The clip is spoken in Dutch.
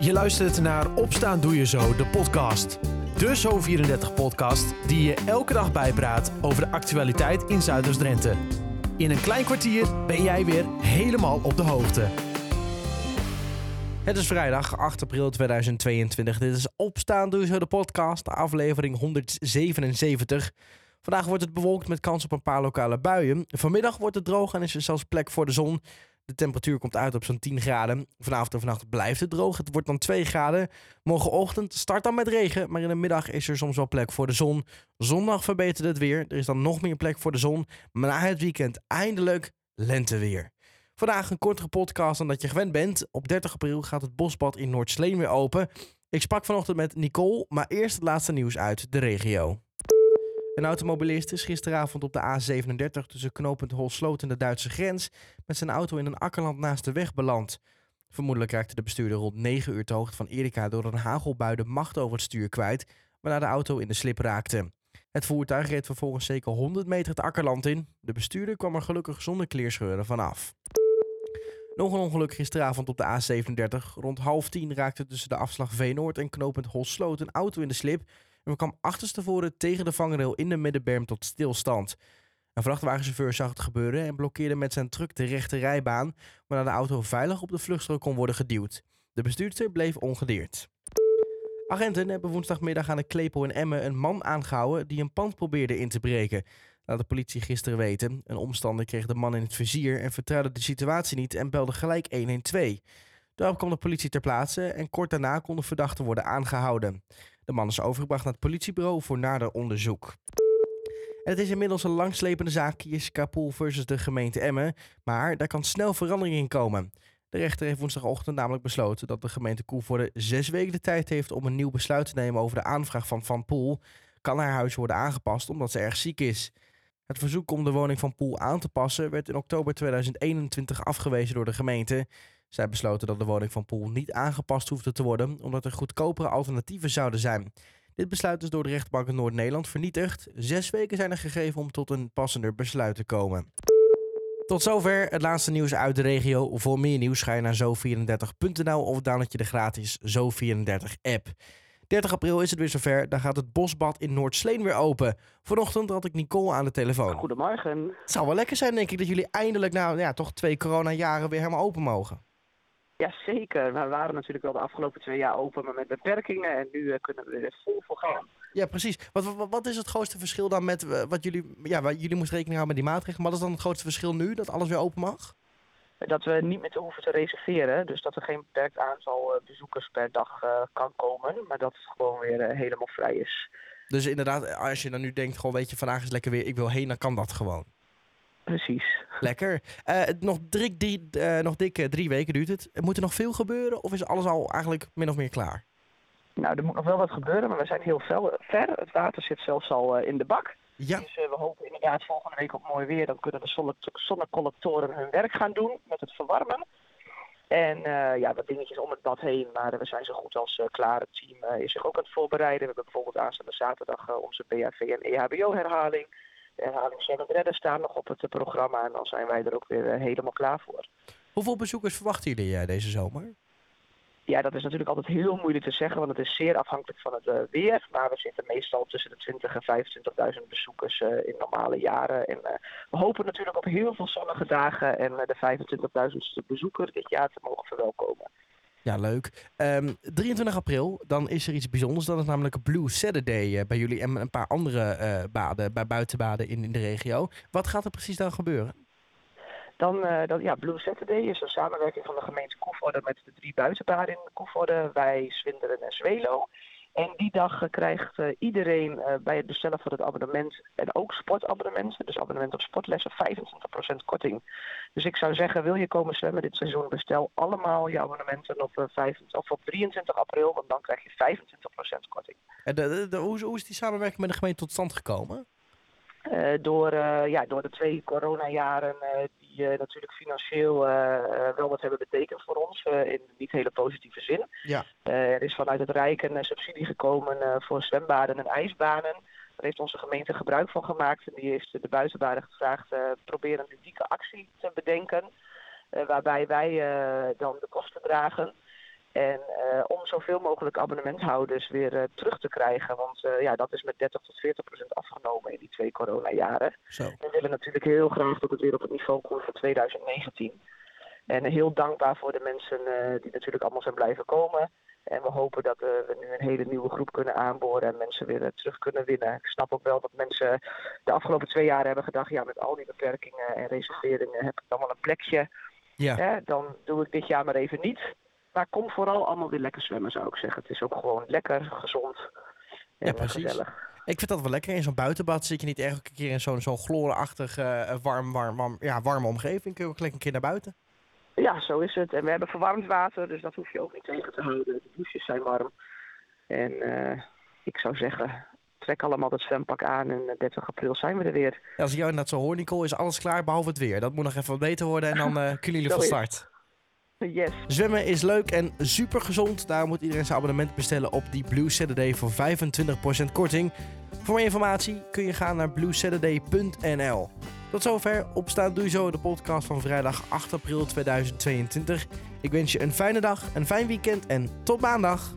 Je luistert naar Opstaan Doe Je Zo, de podcast. De Zo34-podcast die je elke dag bijpraat over de actualiteit in Zuiders-Drenthe. In een klein kwartier ben jij weer helemaal op de hoogte. Het is vrijdag 8 april 2022. Dit is Opstaan Doe Je Zo, de podcast, aflevering 177. Vandaag wordt het bewolkt met kans op een paar lokale buien. Vanmiddag wordt het droog en is er zelfs plek voor de zon. De temperatuur komt uit op zo'n 10 graden. Vanavond en vannacht blijft het droog. Het wordt dan 2 graden. Morgenochtend start dan met regen, maar in de middag is er soms wel plek voor de zon. Zondag verbetert het weer. Er is dan nog meer plek voor de zon. Maar na het weekend eindelijk lenteweer. Vandaag een kortere podcast dan dat je gewend bent. Op 30 april gaat het bosbad in Noordsleen weer open. Ik sprak vanochtend met Nicole, maar eerst het laatste nieuws uit de regio. Een automobilist is gisteravond op de A37 tussen knooppunt Holsloot en de Duitse grens met zijn auto in een akkerland naast de weg beland. Vermoedelijk raakte de bestuurder rond 9 uur te hoogte van Erika door een hagelbui de macht over het stuur kwijt, waarna de auto in de slip raakte. Het voertuig reed vervolgens zeker 100 meter het akkerland in. De bestuurder kwam er gelukkig zonder kleerscheuren vanaf. Nog een ongeluk gisteravond op de A37. Rond half tien raakte tussen de afslag Veenoord en knooppunt Holsloot een auto in de slip en kwam achterstevoren tegen de vangrail in de middenberm tot stilstand. Een vrachtwagenchauffeur zag het gebeuren en blokkeerde met zijn truck de rechte rijbaan, waarna de auto veilig op de vluchtstrook kon worden geduwd. De bestuurder bleef ongedeerd. Agenten hebben woensdagmiddag aan de Klepel in Emmen een man aangehouden die een pand probeerde in te breken. Laat de politie gisteren weten. Een omstander kreeg de man in het vizier en vertrouwde de situatie niet en belde gelijk 112. Daarop kwam de politie ter plaatse en kort daarna kon de verdachte worden aangehouden. De man is overgebracht naar het politiebureau voor nader onderzoek. En het is inmiddels een langslepende zaak, Jessica Poel versus de gemeente Emmen, maar daar kan snel verandering in komen. De rechter heeft woensdagochtend namelijk besloten dat de gemeente Koevoorde zes weken de tijd heeft om een nieuw besluit te nemen over de aanvraag van Van Poel. Kan haar huis worden aangepast omdat ze erg ziek is? Het verzoek om de woning van Poel aan te passen werd in oktober 2021 afgewezen door de gemeente. Zij besloten dat de woning van Poel niet aangepast hoefde te worden, omdat er goedkopere alternatieven zouden zijn. Dit besluit is door de rechtbank in Noord-Nederland vernietigd. Zes weken zijn er gegeven om tot een passender besluit te komen. Tot zover het laatste nieuws uit de regio. Voor meer nieuws ga je naar zo34.nl of download je de gratis Zo34-app. 30 april is het weer zover. Dan gaat het bosbad in Noordsleen weer open. Vanochtend had ik Nicole aan de telefoon. Goedemorgen. Het zou wel lekker zijn, denk ik, dat jullie eindelijk na ja, toch twee coronajaren weer helemaal open mogen. Ja, zeker. Maar we waren natuurlijk wel de afgelopen twee jaar open, maar met beperkingen. En nu eh, kunnen we er vol voor gaan. Ja, precies. Wat, wat, wat is het grootste verschil dan met eh, wat jullie... Ja, wat, jullie moesten rekening houden met die maatregelen. Maar wat is dan het grootste verschil nu, dat alles weer open mag? Dat we niet meer hoeven te reserveren. Dus dat er geen beperkt aantal eh, bezoekers per dag kan komen. Maar dat het gewoon weer helemaal vrij is. Dus inderdaad, als je dan nu denkt, gewoon weet je, vandaag is lekker weer, ik wil heen, dan kan dat gewoon. Precies. Lekker. Uh, nog, drie, drie, uh, nog dikke drie weken duurt het. Moet er nog veel gebeuren of is alles al eigenlijk min of meer klaar? Nou, er moet nog wel wat gebeuren, maar we zijn heel ver. Het water zit zelfs al in de bak. Ja. Dus we hopen inderdaad volgende week op mooi weer. Dan kunnen de zonne zonnecollectoren hun werk gaan doen met het verwarmen. En ja, wat dingetjes om het bad heen, maar we zijn zo goed als klaar. Het team is zich ook aan het voorbereiden. We hebben bijvoorbeeld aanstaande zaterdag onze BHV en EHBO-herhaling herhaling 7 redden staan nog op het programma. En dan zijn wij er ook weer eh, helemaal klaar voor. Hoeveel bezoekers verwachten jullie eh, deze zomer? Ja, dat is natuurlijk altijd heel moeilijk te zeggen, want het is zeer afhankelijk van het uh, weer. Maar we zitten meestal tussen de 20 en 25.000 bezoekers uh, in normale jaren. En uh, we hopen natuurlijk op heel veel zonnige dagen en de 25.000ste bezoeker dit jaar te mogen verwelkomen. Ja, leuk. Um, 23 april, dan is er iets bijzonders. Dat is namelijk Blue Saturday uh, bij jullie en een paar andere uh, baden, bij buitenbaden in, in de regio. Wat gaat er precies dan gebeuren? Dan, uh, dan, ja, Blue Saturday is een samenwerking van de gemeente Koevoorde met de drie buitenbaden in Koevoorde, wij, Zwinderen en Zwelo. En die dag krijgt uh, iedereen uh, bij het bestellen van het abonnement en ook sportabonnementen, dus abonnement op sportlessen, 25% korting. Dus ik zou zeggen, wil je komen zwemmen dit seizoen, bestel allemaal je abonnementen op, 25, of op 23 april, want dan krijg je 25% korting. En de, hoe, hoe, is die samenwerking met de gemeente tot stand gekomen? Door, ja, door de twee coronajaren die natuurlijk financieel wel wat hebben betekend voor ons, in niet hele positieve zin. Ja. er is vanuit het Rijk een subsidie gekomen voor zwembaden en ijsbanen. Daar heeft onze gemeente gebruik van gemaakt. En die heeft de buitenbaden gevraagd proberen een ludieke actie te bedenken. Waarbij wij dan de kosten dragen. En uh, om zoveel mogelijk abonnementhouders weer uh, terug te krijgen. Want uh, ja, dat is met 30 tot 40 procent afgenomen in die twee coronajaren. Zo. We willen natuurlijk heel graag dat het weer op het niveau komt van 2019. En heel dankbaar voor de mensen die natuurlijk allemaal zijn blijven komen. En we hopen dat we nu een hele nieuwe groep kunnen aanboren en mensen weer terug kunnen winnen. Ik snap ook wel dat mensen de afgelopen twee jaar hebben gedacht, ja, met al die beperkingen en reserveringen heb ik dan wel een plekje. Ja. Dan doe ik dit jaar maar even niet. Maar kom vooral allemaal weer lekker zwemmen, zou ik zeggen. Het is ook gewoon lekker, gezond en Ja, precies. gezellig. Ik vind dat wel lekker. In zo'n buitenbad zit je niet elke keer in zo'n zo'n chlorenachtig eh, warm, warm, warm, ja, warme omgeving. Kun je ook lekker een keer naar buiten. Ja, zo is het. En we hebben verwarmd water, dus dat hoef je ook niet tegen te houden. De douches zijn warm. En eh, ik zou zeggen, trek allemaal dat zwempak aan en eh, 30 april zijn we er weer. Ja, als ik jou net zo hoor, Nicole, is alles klaar behalve het weer. Dat moet nog even wat beter worden en dan eh, kunnen jullie van start. Yes. Zwemmen is leuk en super gezond. Daar moet iedereen zijn abonnement bestellen op die Blue Saturday voor 25% korting. Voor meer informatie kun je gaan naar bluesaturday.nl. Tot zover Opstaan Doe Je Zo, de podcast van vrijdag 8 april 2022. Ik wens je een fijne dag, een fijn weekend en tot maandag.